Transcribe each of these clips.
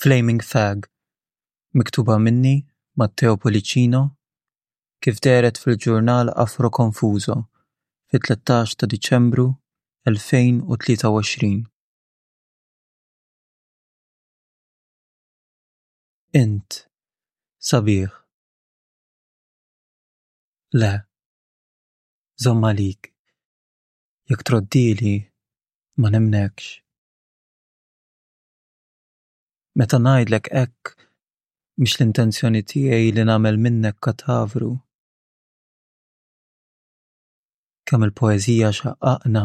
Flaming Fag, miktuba minni, Matteo Pollicino, kif dehret fil-ġurnal Afroconfuso fit-13 ta' Diċembru 2023. Int sabiħ. Le. Żomm għalik. Jekk troddili, ma nemmnekx. Meta ngħidlek hekk, mhix l-intenzjoni tiegħi li nagħmel minnek katavru. Kemm il-poeżija xaqqaqna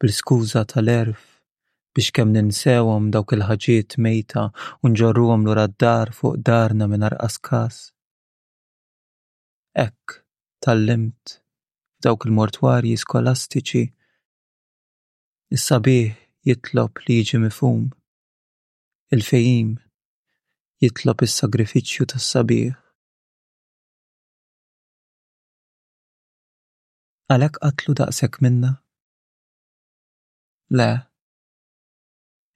bl-iskuża tal-għerf biex kemm ninsewhom dawk il-ħaġiet mejta u nġorruhom lura d-dar fuq darna mingħajr qasqas. Hekk tgħallimt f'dawk il-mortwarji skolastiċi. Is-sabiħ jitlob li jiġi mifhum. Il-fehim jitlob is-sagrifiċċju tas-sabiħ. Għalhekk qatlu daqshekk minna? Le.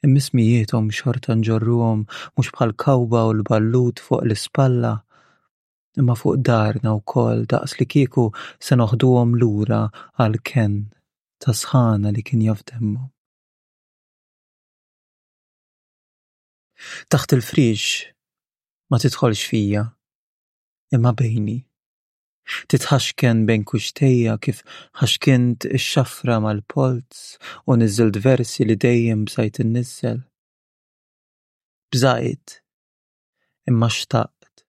Imma ismijiethom xorta nġorruhom mhux bħall-kawba u l-ballut fuq l-ispalla, imma fuq darna wkoll daqs li kieku se noħduhom lura għall-kenn ta' sħana li kien jaf demmhom. Taħt il-friġ ma tidħolx fija, imma bejni. Titħaxken bejn kuxtejja kif ħaxkint ix-xafra mal-polz u niżżilt versi li dejjem bżajt inniżżel. Bżajt imma xtaqt,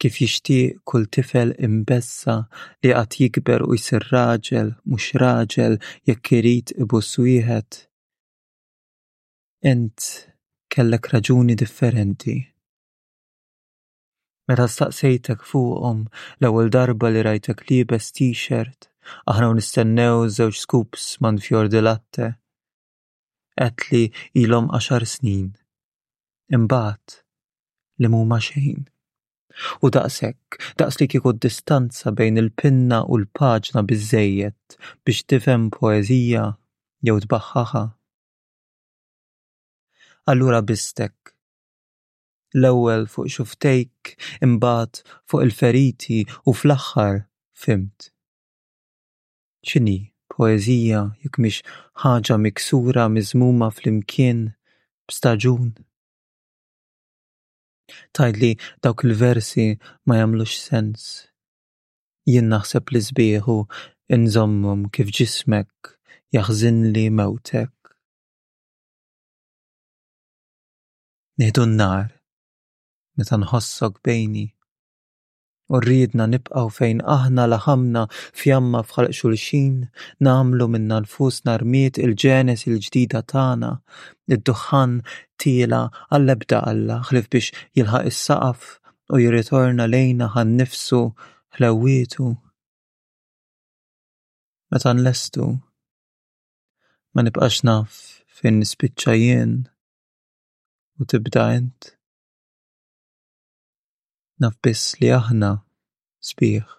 kif jixtieq kull tifel imbessa li għad jikber u jsir raġel, mhux raġel jekk irid ibuss wieħed. Int kellek raġuni differenti. Meta staqsejtek fuqhom l-ewwel darba li rajtek liebes t-shirt, aħna u nistennew żewġ scoops man fjor di latte. qed li ilhom għaxar snin, imbagħad li m'huma xejn. U daqshekk, daqs li kieku d-distanza bejn il-pinna u l-paġna biżżejjed biex tifhem poeżija jew tbaħħaha. Allura bistek. L-ewwel fuq xuftejk, imbagħad fuq il-feriti u fl-aħħar fhimt. X'inhi poeżija jekk mhix ħaġa miksura miżmuma flimkien b'staġun? Tgħid li dawk il-versi ma jagħmlux sens? Jien naħseb li sbieħ u nżommhom kif ġismek jaħżinli mewtek. Nieħdu n-nar meta nħossok bejni. U rridna nibqgħu fejn aħna laħamna fjamma f'ħalq xulxin, nagħmlu minna nfusna rmied il-ġenes il-ġdida tagħna. Id-duħħan tiela għall-ebda alla ħlief biex jilħaq is-saqaf u jirritorna lejna ħannifsu ħlewwietu. Meta nlestu, ma nibqax naf fejn nispiċċa jien u tibda int. naf biss li aħna sbieħ.